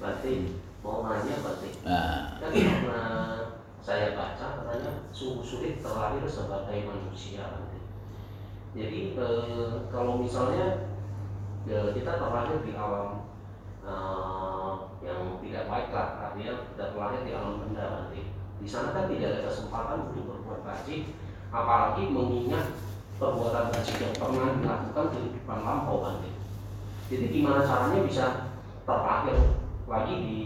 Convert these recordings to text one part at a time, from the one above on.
berarti mau nanya berarti Nah, kan karena saya baca katanya sungguh sulit terlahir sebagai manusia. Jadi eh, kalau misalnya ya, kita terlahir di alam eh, yang tidak baik lah, artinya kita terlahir di alam benda nanti. Di sana kan tidak ada kesempatan untuk berbuat baik, apalagi mengingat perbuatan baik yang pernah dilakukan di kehidupan lampau nanti. Jadi gimana caranya bisa terlahir lagi di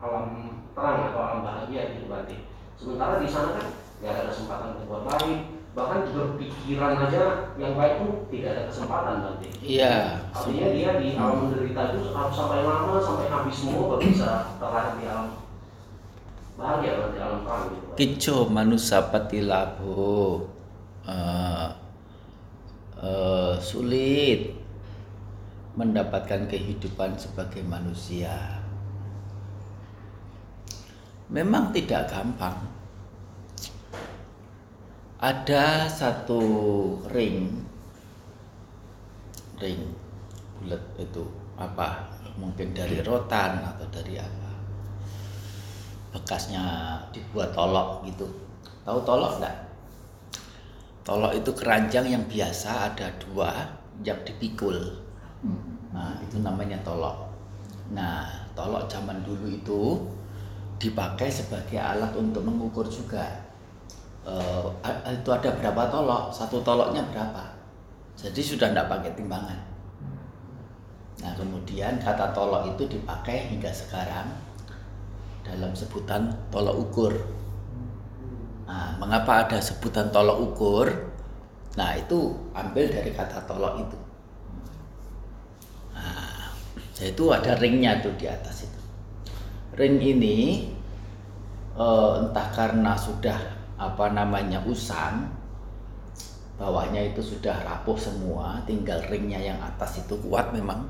alam terang atau alam bahagia gitu berarti. Sementara di sana kan nggak ada kesempatan berbuat baik, bahkan berpikiran aja yang baik pun tidak ada kesempatan nanti. iya. Artinya dia di alam menderita itu harus sampai lama sampai habis semua baru bisa terlahir di alam bahagia nanti alam terang gitu. Kico manusia patilabu eh, eh, sulit mendapatkan kehidupan sebagai manusia. Memang tidak gampang. Ada satu ring, ring bulat itu apa? Mungkin dari rotan atau dari apa? bekasnya dibuat tolok gitu. Tahu tolok enggak? Tolok itu keranjang yang biasa ada dua yang dipikul. Nah, itu namanya tolok. Nah, tolok zaman dulu itu dipakai sebagai alat untuk mengukur juga. A- itu ada berapa tolok? Satu toloknya berapa? Jadi sudah tidak pakai timbangan. Nah, kemudian kata tolok itu dipakai hingga sekarang dalam sebutan tolok ukur. Nah, mengapa ada sebutan tolok ukur? Nah, itu ambil dari kata tolok itu. Nah, itu ada ringnya tuh di atas itu. Ring ini eh, entah karena sudah apa namanya usang, bawahnya itu sudah rapuh semua, tinggal ringnya yang atas itu kuat memang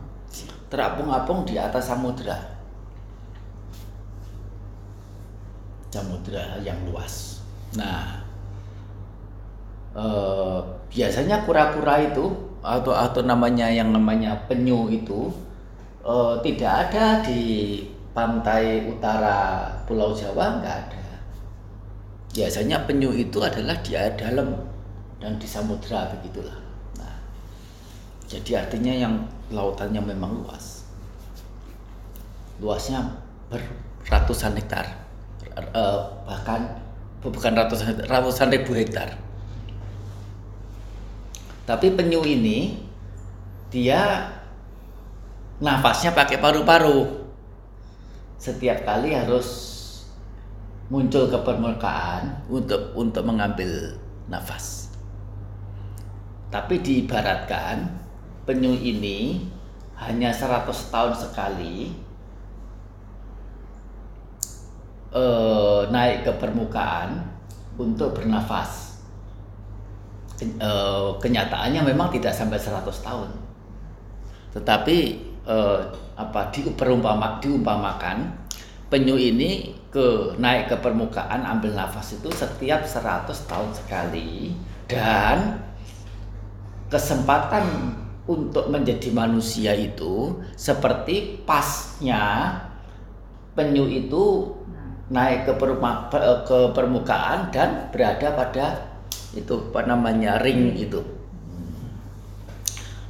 terapung-apung di atas samudra. samudra yang luas. Nah, eh, biasanya kura-kura itu atau atau namanya yang namanya penyu itu eh, tidak ada di pantai utara Pulau Jawa nggak ada. Biasanya penyu itu adalah di air dalam dan di samudra begitulah. Nah, jadi artinya yang lautannya memang luas. Luasnya beratusan hektar eh, bahkan bukan ratusan ratusan ribu hektar. Tapi penyu ini dia nafasnya pakai paru-paru. Setiap kali harus muncul ke permukaan untuk untuk mengambil nafas. Tapi diibaratkan penyu ini hanya 100 tahun sekali eh, naik ke permukaan untuk bernafas. Eh, kenyataannya memang tidak sampai 100 tahun. Tetapi eh, apa diumpama, diumpamakan penyu ini ke naik ke permukaan ambil nafas itu setiap 100 tahun sekali dan kesempatan untuk menjadi manusia itu seperti pasnya penyu itu naik ke, ke permukaan dan berada pada itu apa namanya ring itu.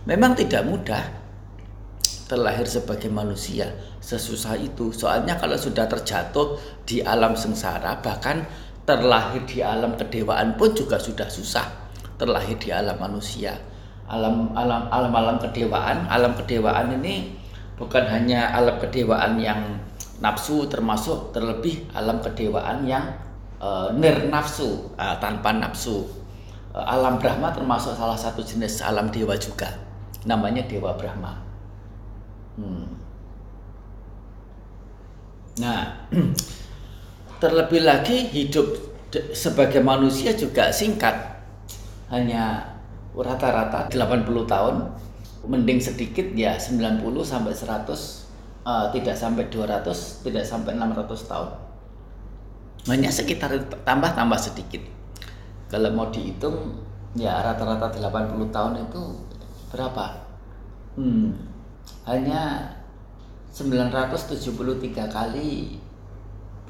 Memang tidak mudah terlahir sebagai manusia sesusah itu. Soalnya kalau sudah terjatuh di alam sengsara bahkan terlahir di alam kedewaan pun juga sudah susah terlahir di alam manusia. Alam alam alam alam kedewaan, alam kedewaan ini bukan hanya alam kedewaan yang nafsu termasuk terlebih alam kedewaan yang eh, nir nafsu eh, tanpa nafsu. Eh, alam Brahma termasuk salah satu jenis alam dewa juga. Namanya Dewa Brahma. Hmm. Nah, terlebih lagi hidup sebagai manusia juga singkat. Hanya rata-rata 80 tahun, mending sedikit ya 90 sampai 100 eh, tidak sampai 200, tidak sampai 600 tahun. Hanya sekitar tambah-tambah sedikit. Kalau mau dihitung ya rata-rata 80 tahun itu berapa? Hmm, hanya 973 kali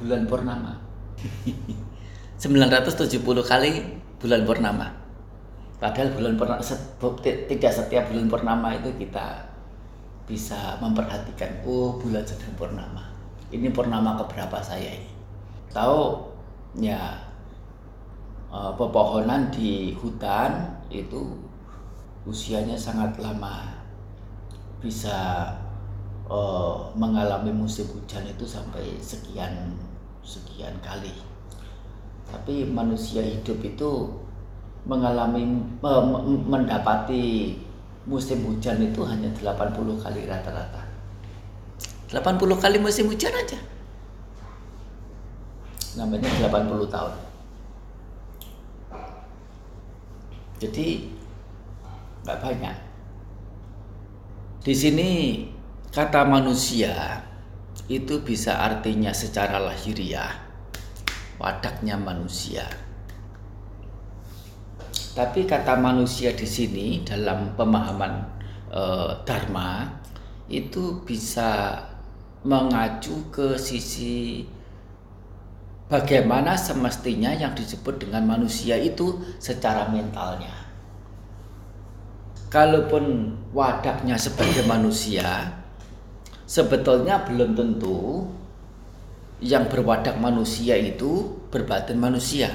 bulan purnama. 970 kali bulan purnama. Padahal bulan purnama tidak setiap bulan purnama itu kita bisa memperhatikan oh bulan sedang purnama. Ini purnama keberapa saya ini? Tahu ya eh, pepohonan di hutan itu usianya sangat lama bisa uh, mengalami musim hujan itu sampai sekian sekian kali. Tapi manusia hidup itu mengalami uh, mendapati musim hujan itu hanya 80 kali rata-rata. 80 kali musim hujan aja. Namanya 80 tahun. Jadi nggak banyak. Di sini kata manusia itu bisa artinya secara lahiriah wadaknya manusia. Tapi kata manusia di sini dalam pemahaman e, dharma itu bisa mengacu ke sisi bagaimana semestinya yang disebut dengan manusia itu secara mentalnya. Kalaupun wadaknya sebagai manusia, sebetulnya belum tentu yang berwadak manusia itu berbatin manusia.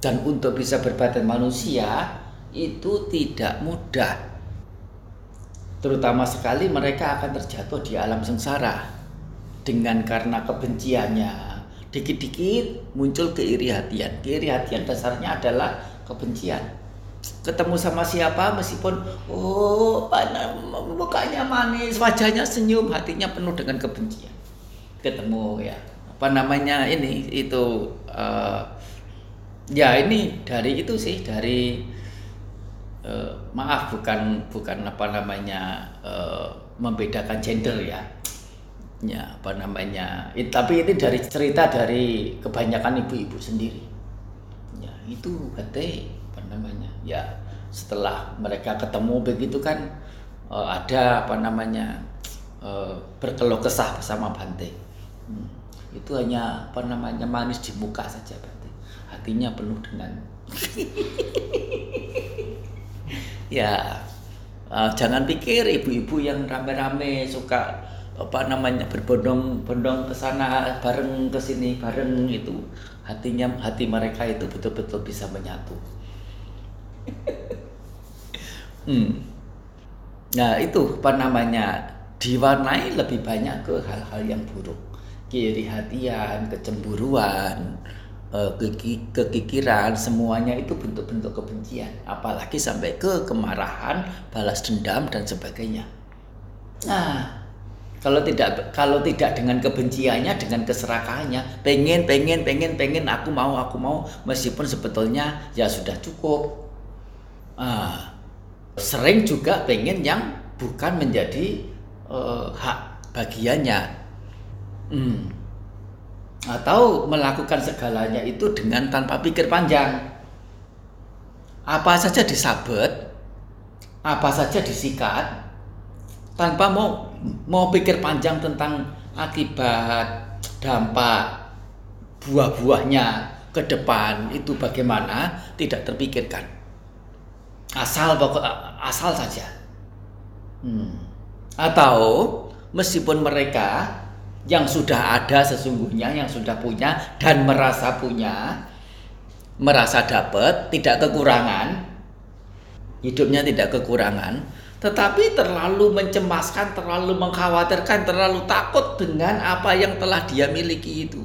Dan untuk bisa berbatin manusia itu tidak mudah. Terutama sekali mereka akan terjatuh di alam sengsara dengan karena kebenciannya. Dikit-dikit muncul keiri hatian. Keiri hatian dasarnya adalah kebencian ketemu sama siapa meskipun oh mukanya manis wajahnya senyum hatinya penuh dengan kebencian. Ketemu ya. Apa namanya ini itu uh, ya ini dari itu sih dari uh, maaf bukan bukan apa namanya uh, membedakan gender ya. Ya apa namanya it, tapi ini dari cerita dari kebanyakan ibu-ibu sendiri. Ya itu katanya ya setelah mereka ketemu begitu kan uh, ada apa namanya uh, berkeluh kesah bersama Bante. Hmm. itu hanya apa namanya manis di muka saja Bante. Hatinya penuh dengan ya uh, jangan pikir ibu-ibu yang rame-rame suka apa namanya berbondong-bondong ke sana bareng ke sini bareng itu. Hatinya hati mereka itu betul-betul bisa menyatu hmm. Nah itu apa namanya diwarnai lebih banyak ke hal-hal yang buruk, kiri hatian, kecemburuan, eh, kekikiran, semuanya itu bentuk-bentuk kebencian, apalagi sampai ke kemarahan, balas dendam dan sebagainya. Nah, kalau tidak kalau tidak dengan kebenciannya, dengan keserakahannya, pengen, pengen, pengen, pengen, aku mau, aku mau, meskipun sebetulnya ya sudah cukup, ah, sering juga pengen yang bukan menjadi uh, hak bagiannya. Hmm. atau melakukan segalanya itu dengan tanpa pikir panjang. Apa saja disabet apa saja disikat tanpa mau mau pikir panjang tentang akibat dampak buah-buahnya ke depan itu bagaimana tidak terpikirkan asal pokok asal saja hmm. atau meskipun mereka yang sudah ada sesungguhnya yang sudah punya dan merasa punya merasa dapat tidak kekurangan hidupnya tidak kekurangan tetapi terlalu mencemaskan, terlalu mengkhawatirkan, terlalu takut dengan apa yang telah dia miliki itu.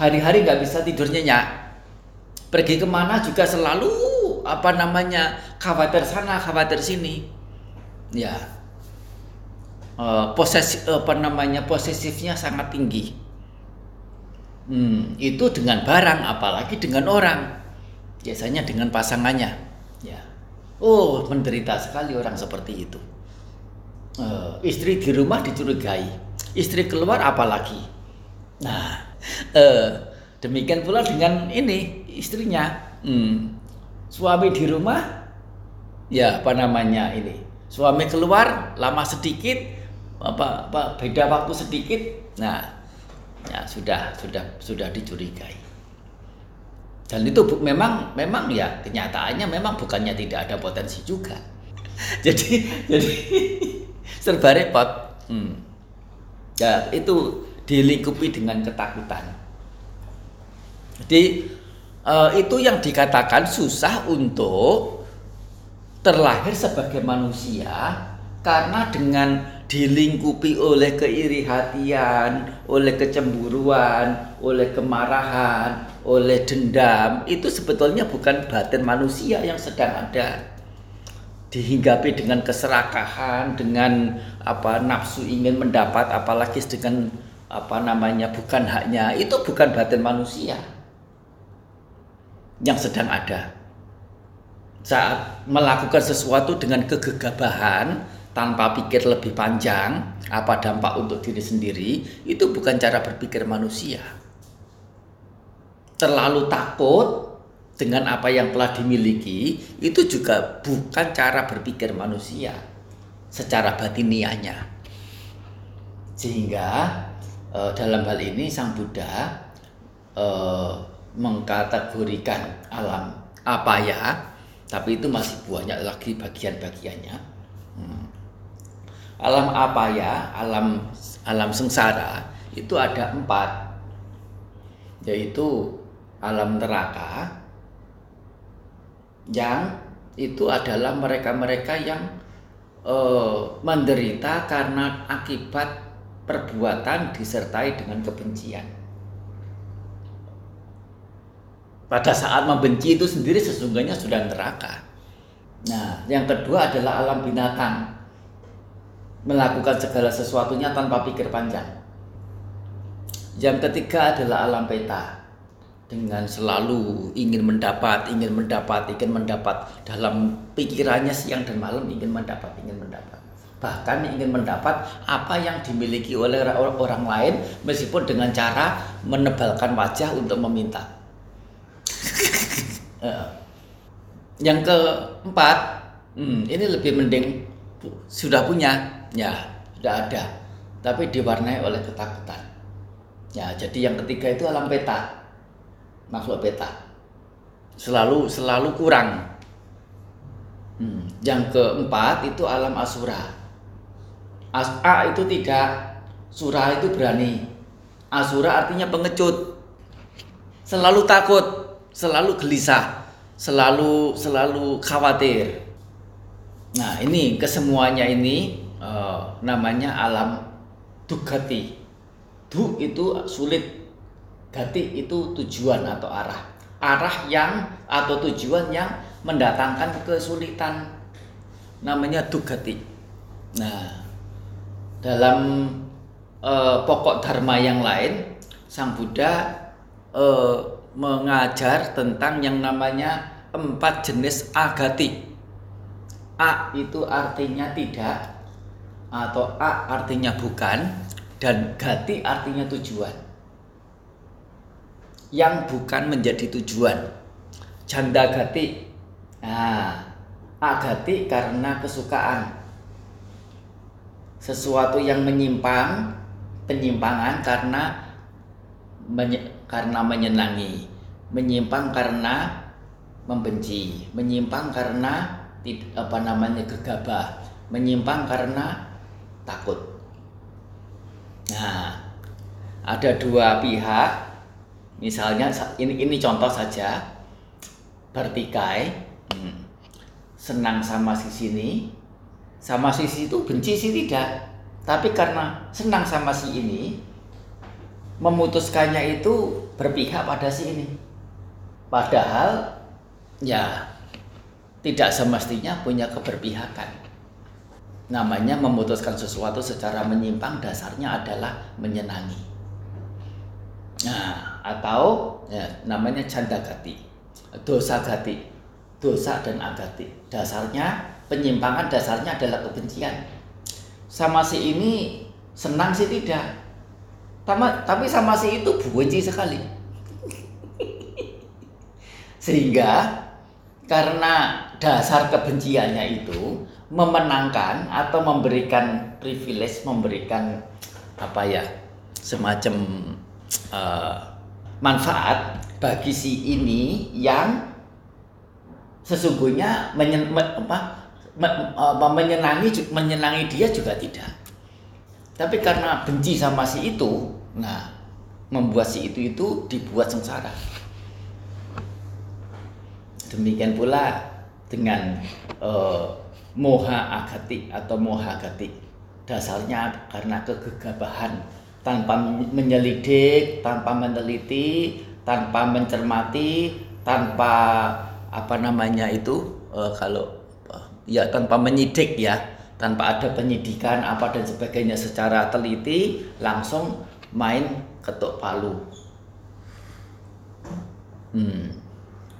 Hari-hari nggak bisa tidur nyenyak, pergi ke mana juga selalu apa namanya khawatir sana khawatir sini. Ya. Uh, posesif apa namanya posesifnya sangat tinggi. Hmm, itu dengan barang apalagi dengan orang. Biasanya dengan pasangannya. Ya. Oh menderita sekali orang seperti itu. Uh, istri di rumah dicurigai. Istri keluar apalagi? Nah uh, demikian pula dengan ini istrinya. Hmm, suami di rumah ya apa namanya ini suami keluar lama sedikit apa, apa beda waktu sedikit, nah ya sudah sudah sudah dicurigai. Dan itu memang memang ya kenyataannya memang bukannya tidak ada potensi juga. jadi jadi serba repot. Hmm. Ya itu dilingkupi dengan ketakutan. Jadi uh, itu yang dikatakan susah untuk terlahir sebagai manusia karena dengan dilingkupi oleh keiri hatian, oleh kecemburuan, oleh kemarahan, oleh dendam, itu sebetulnya bukan batin manusia yang sedang ada. Dihinggapi dengan keserakahan, dengan apa nafsu ingin mendapat, apalagi dengan apa namanya bukan haknya, itu bukan batin manusia yang sedang ada. Saat melakukan sesuatu dengan kegegabahan, tanpa pikir lebih panjang apa dampak untuk diri sendiri itu bukan cara berpikir manusia terlalu takut dengan apa yang telah dimiliki itu juga bukan cara berpikir manusia secara batiniahnya sehingga e, dalam hal ini sang Buddha e, mengkategorikan alam. Apa ya? Tapi itu masih banyak lagi bagian-bagiannya. Hmm. Alam apa ya? Alam alam sengsara itu ada empat. Yaitu alam neraka yang itu adalah mereka-mereka yang uh, menderita karena akibat perbuatan disertai dengan kebencian. Pada saat membenci itu sendiri sesungguhnya sudah neraka. Nah, yang kedua adalah alam binatang melakukan segala sesuatunya tanpa pikir panjang. Yang ketiga adalah alam peta dengan selalu ingin mendapat, ingin mendapat, ingin mendapat dalam pikirannya siang dan malam ingin mendapat, ingin mendapat. Bahkan ingin mendapat apa yang dimiliki oleh orang lain meskipun dengan cara menebalkan wajah untuk meminta. Yang keempat, hmm, ini lebih mending sudah punya. Ya sudah ada. Tapi diwarnai oleh ketakutan. Ya jadi yang ketiga itu alam peta. Makhluk peta. Selalu selalu kurang. Hmm. yang keempat itu alam asura. As A itu tidak surah itu berani. Asura artinya pengecut. Selalu takut selalu gelisah selalu selalu khawatir nah ini kesemuanya ini uh, namanya alam dugati. Du itu sulit, gati itu tujuan atau arah. Arah yang atau tujuan yang mendatangkan kesulitan namanya dugati. Nah, dalam uh, pokok dharma yang lain, Sang Buddha uh, mengajar tentang yang namanya empat jenis agati. A itu artinya tidak, atau a artinya bukan dan gati artinya tujuan. Yang bukan menjadi tujuan. Janda gati. Nah, agati karena kesukaan. Sesuatu yang menyimpang, penyimpangan karena karena menyenangi, menyimpang karena membenci, menyimpang karena apa namanya gegabah, menyimpang karena takut. Nah, ada dua pihak, misalnya ini ini contoh saja, bertikai, hmm, senang sama si sini, sama sisi itu benci sih tidak, tapi karena senang sama si ini, memutuskannya itu berpihak pada si ini. Padahal ya tidak semestinya punya keberpihakan namanya memutuskan sesuatu secara menyimpang dasarnya adalah menyenangi. Nah, atau ya, namanya canda gati, dosa gati, dosa dan agati. Dasarnya penyimpangan dasarnya adalah kebencian. Sama si ini senang sih tidak, tapi sama si itu benci sekali. Sehingga karena dasar kebenciannya itu memenangkan atau memberikan privilege, memberikan apa ya semacam uh, manfaat bagi si ini yang sesungguhnya menyen, apa, menyenangi menyenangi dia juga tidak. Tapi karena benci sama si itu, nah membuat si itu itu dibuat sengsara. Demikian pula dengan uh, moha agati atau moha agati. Dasarnya karena kegegabahan tanpa menyelidik, tanpa meneliti, tanpa mencermati, tanpa apa namanya itu uh, kalau uh, ya tanpa menyidik ya, tanpa ada penyidikan apa dan sebagainya secara teliti langsung main ketuk palu. Hmm.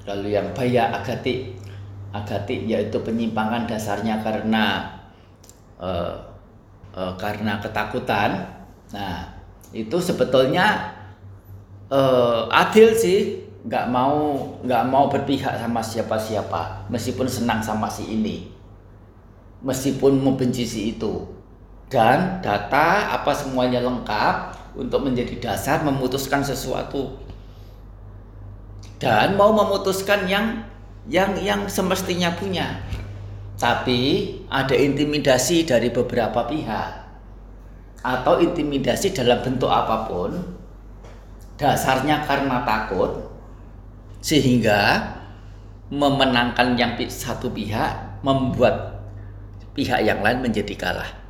Lalu yang baya agati, agati yaitu penyimpangan dasarnya karena uh, uh, karena ketakutan. Nah itu sebetulnya uh, adil sih, nggak mau nggak mau berpihak sama siapa-siapa, meskipun senang sama si ini, meskipun membenci si itu. Dan data apa semuanya lengkap, untuk menjadi dasar memutuskan sesuatu dan mau memutuskan yang yang yang semestinya punya. Tapi ada intimidasi dari beberapa pihak atau intimidasi dalam bentuk apa pun dasarnya karena takut sehingga memenangkan yang satu pihak membuat pihak yang lain menjadi kalah.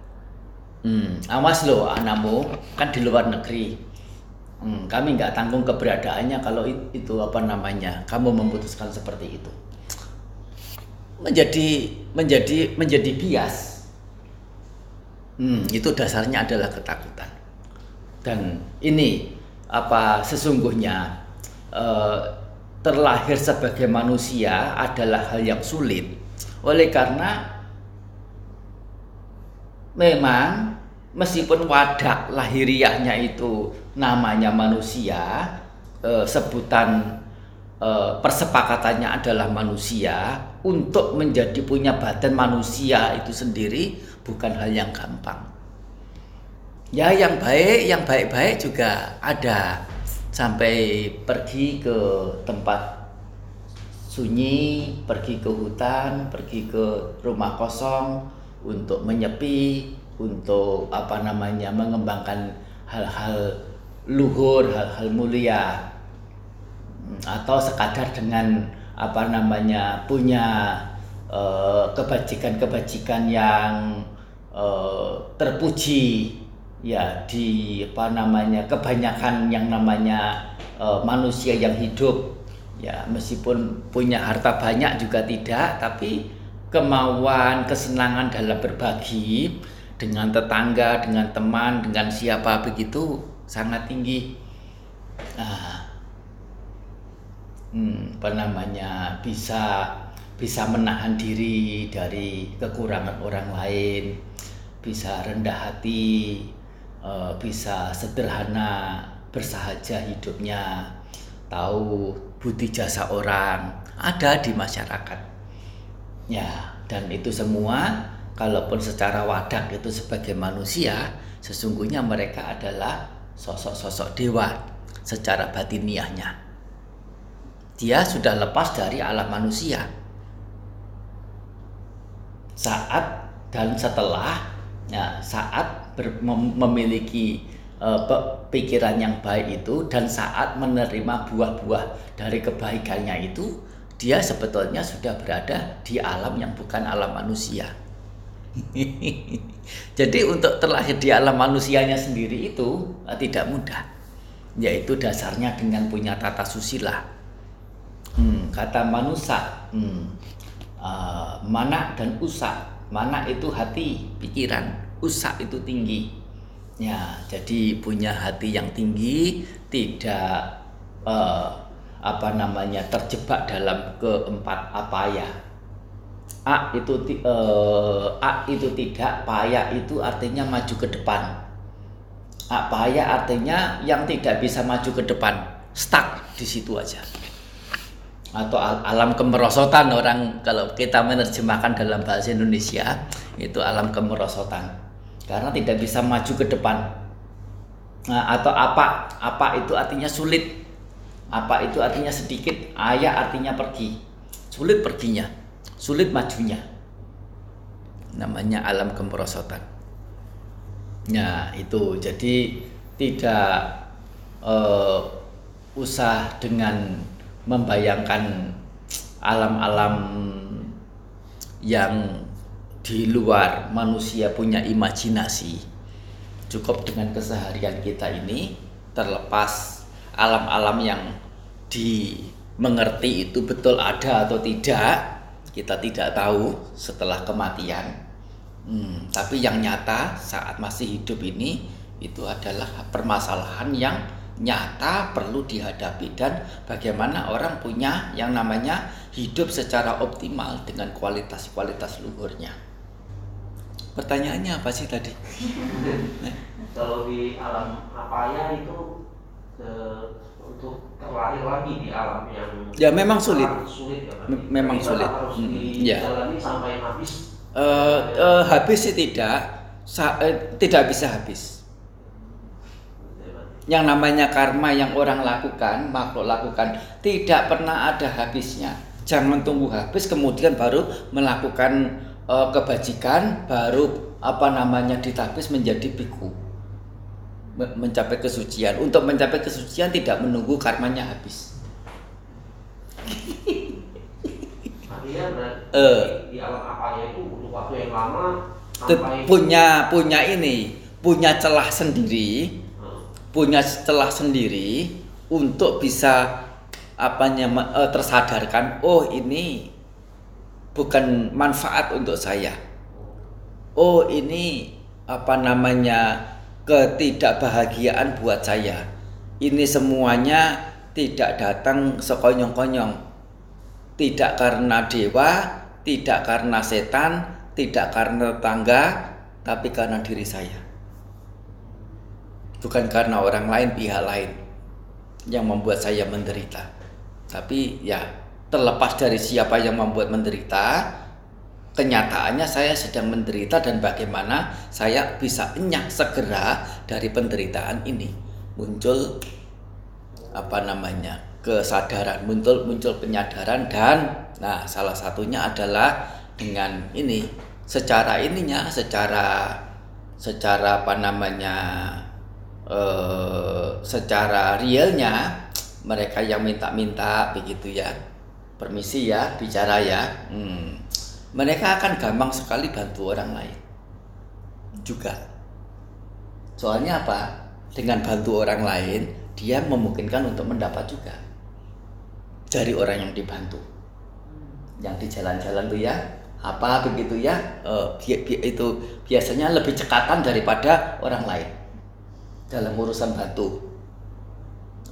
Hmm, awas loh anakmu kan di luar negeri. Hmm, kami nggak tanggung keberadaannya kalau itu apa namanya kamu memutuskan seperti itu. Menjadi menjadi menjadi bias. Hmm, itu dasarnya adalah ketakutan. Dan ini apa sesungguhnya eh, terlahir sebagai manusia adalah hal yang sulit. Oleh karena memang meskipun wadah lahiriahnya itu namanya manusia, e, sebutan e, persepakatannya adalah manusia, untuk menjadi punya badan manusia itu sendiri bukan hal yang gampang. Ya yang baik, yang baik-baik juga ada sampai pergi ke tempat sunyi, pergi ke hutan, pergi ke rumah kosong untuk menyepi, untuk apa namanya mengembangkan hal-hal luhur, hal-hal mulia. Hmm, atau sekadar dengan apa namanya punya uh, kebajikan-kebajikan yang uh, terpuji. Ya di apa namanya kebanyakan yang namanya uh, manusia yang hidup. Ya meskipun punya harta banyak juga tidak tapi kemauan kesenangan dalam berbagi dengan tetangga, dengan teman, dengan siapa begitu sangat tinggi. Nah, hmm, apa namanya bisa bisa menahan diri dari kekurangan orang lain, bisa rendah hati, uh, bisa sederhana, bersahaja hidupnya, tahu budi jasa orang ada di masyarakat. Ya, dan itu semua kalaupun secara wadah itu sebagai manusia, sesungguhnya mereka adalah sosok-sosok dewa secara batiniahnya. Dia sudah lepas dari alam manusia. Saat dan setelah ya, saat ber, mem, memiliki uh, pikiran yang baik itu dan saat menerima buah-buah dari kebaikannya itu, dia sebetulnya sudah berada di alam yang bukan alam manusia. Jadi untuk terlahir di alam manusianya sendiri itu eh, tidak mudah. Yaitu dasarnya dengan punya tata susila. Hmm, kata manusia, hmm, uh, mana dan usak. Mana itu hati, pikiran. Usak itu tinggi. Ya, jadi punya hati yang tinggi, tidak uh, apa namanya terjebak dalam keempat apa ya A itu uh, A itu tidak, payah itu artinya maju ke depan. A payah artinya yang tidak bisa maju ke depan, stuck di situ aja. atau alam kemerosotan orang kalau kita menerjemahkan dalam bahasa Indonesia itu alam kemerosotan. Karena tidak bisa maju ke depan. Nah, atau apa apa itu artinya sulit. Apa itu artinya sedikit ayah artinya pergi. Sulit perginya sulit majunya. Namanya alam kemerosotan. Nah itu. Jadi tidak uh, usah dengan membayangkan alam-alam yang di luar manusia punya imajinasi. Cukup dengan keseharian kita ini terlepas alam-alam yang dimengerti itu betul ada atau tidak kita tidak tahu setelah kematian hmm, tapi yang nyata saat masih hidup ini itu adalah permasalahan yang nyata perlu dihadapi dan bagaimana orang punya yang namanya hidup secara optimal dengan kualitas-kualitas luhurnya. Pertanyaannya apa sih tadi? Kalau di alam apa ya itu eh, untuk terlahir lagi di alam yang ya memang sulit, sulit ya, memang sulit. Harus hmm, ya. sampai habis. Uh, uh, habis sih tidak, Sa uh, tidak bisa habis yang namanya karma yang orang lakukan, makhluk lakukan, tidak pernah ada habisnya. Jangan tunggu habis kemudian baru melakukan uh, kebajikan, baru apa namanya ditapis menjadi biku. Mencapai kesucian. Untuk mencapai kesucian tidak menunggu karmanya habis. Artinya uh, di alam itu butuh waktu yang lama sampai punya punya ini, punya celah sendiri punya celah sendiri untuk bisa apanya uh, tersadarkan oh ini bukan manfaat untuk saya oh ini apa namanya ketidakbahagiaan buat saya. Ini semuanya tidak datang sekonyong-konyong. Tidak karena dewa tidak karena setan tidak karena tangga tapi karena diri saya. Bukan karena orang lain pihak lain yang membuat saya menderita. Tapi ya terlepas dari siapa yang membuat menderita kenyataannya saya sedang menderita dan bagaimana saya bisa enyah segera dari penderitaan ini. Muncul apa namanya kesadaran muncul muncul penyadaran dan nah salah satunya adalah dengan ini secara ininya secara secara apa namanya eh, secara realnya mereka yang minta-minta begitu ya. Permisi ya bicara ya. Hmm, mereka akan gampang sekali bantu orang lain. Juga. Soalnya apa? Dengan bantu orang lain dia memungkinkan untuk mendapat juga. Dari orang yang dibantu. Yang di jalan-jalan tuh ya apa begitu ya uh, itu biasanya lebih cekatan daripada orang lain. Dalam urusan bantu.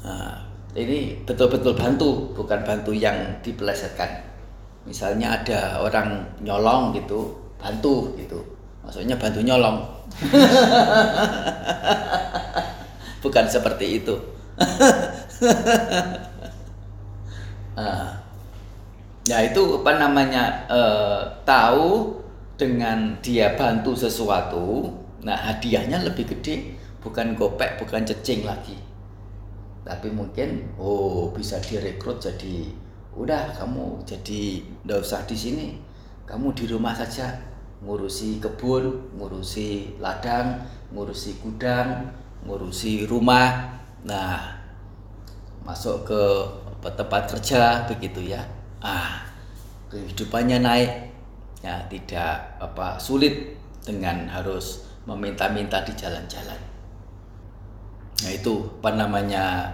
Nah, ini betul-betul bantu, bukan bantu yang dipelesetkan. Misalnya ada orang nyolong gitu, bantu gitu. Maksudnya bantu nyolong. bukan seperti itu. nah, ya itu apa namanya e, tahu dengan dia bantu sesuatu, nah hadiahnya lebih gede bukan gopek bukan cecing lagi tapi mungkin oh bisa direkrut jadi udah kamu jadi ndak usah di sini. Kamu di rumah saja. Ngurusi kebun ngurusi ladang ngurusi gudang ngurusi rumah. Nah masuk ke tempat kerja begitu ya. Ah kehidupannya naik. Ya tidak apa sulit dengan harus meminta-minta di jalan-jalan. Nah itu apa namanya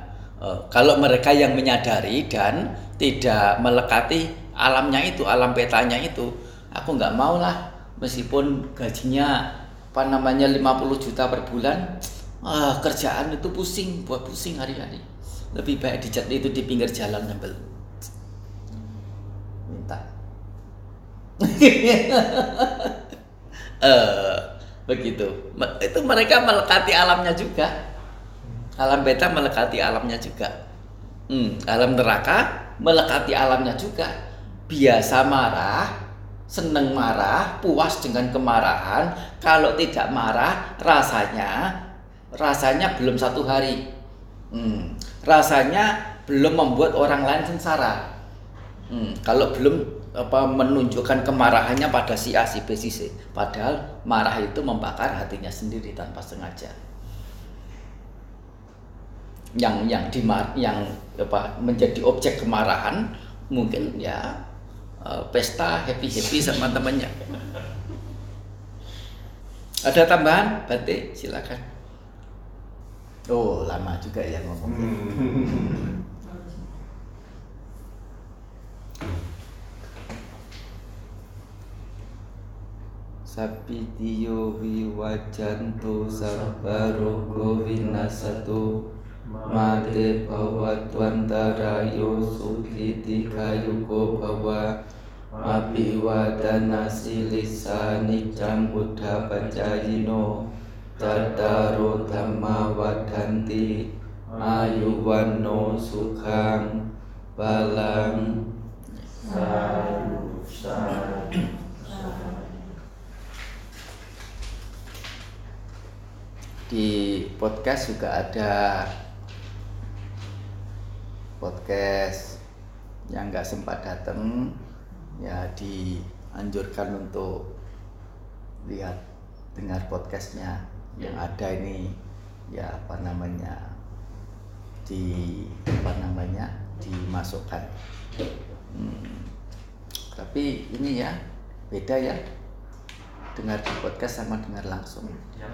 kalau mereka yang menyadari dan tidak melekati alamnya itu, alam petanya itu, aku nggak mau lah meskipun gajinya apa namanya 50 juta per bulan, ah, kerjaan itu pusing, buat pusing hari-hari. Lebih baik dicat itu di pinggir jalan nempel. Minta. uh, begitu. Itu mereka melekati alamnya juga alam beta melekati alamnya juga. Hmm, alam neraka melekati alamnya juga. Biasa marah seneng marah puas dengan kemarahan. Kalau tidak marah rasanya rasanya belum satu hari. Hmm, rasanya belum membuat orang lain sengsara. Hmm, kalau belum apa menunjukkan kemarahannya pada si A si B si C. Padahal marah itu membakar hatinya sendiri tanpa sengaja yang yang dimar yang apa menjadi objek kemarahan mungkin ya uh, pesta happy happy sama temannya. Ada tambahan batik silakan. Oh lama juga ya ngomongnya hmm. Sapitiyo wiwajanto sabaro Mate bhavatwantarayo sukhiti kayuko bhawa Api wadana silisa nicam buddha pacayino Tataro dhamma wadanti Ayuwano sukhang balang Sadu, sadu di podcast juga ada podcast yang nggak sempat datang ya dianjurkan untuk lihat dengar podcastnya yang ada ini. Ya apa namanya di apa namanya dimasukkan. Hmm, tapi ini ya beda ya. Dengar di podcast sama dengar langsung. Ya.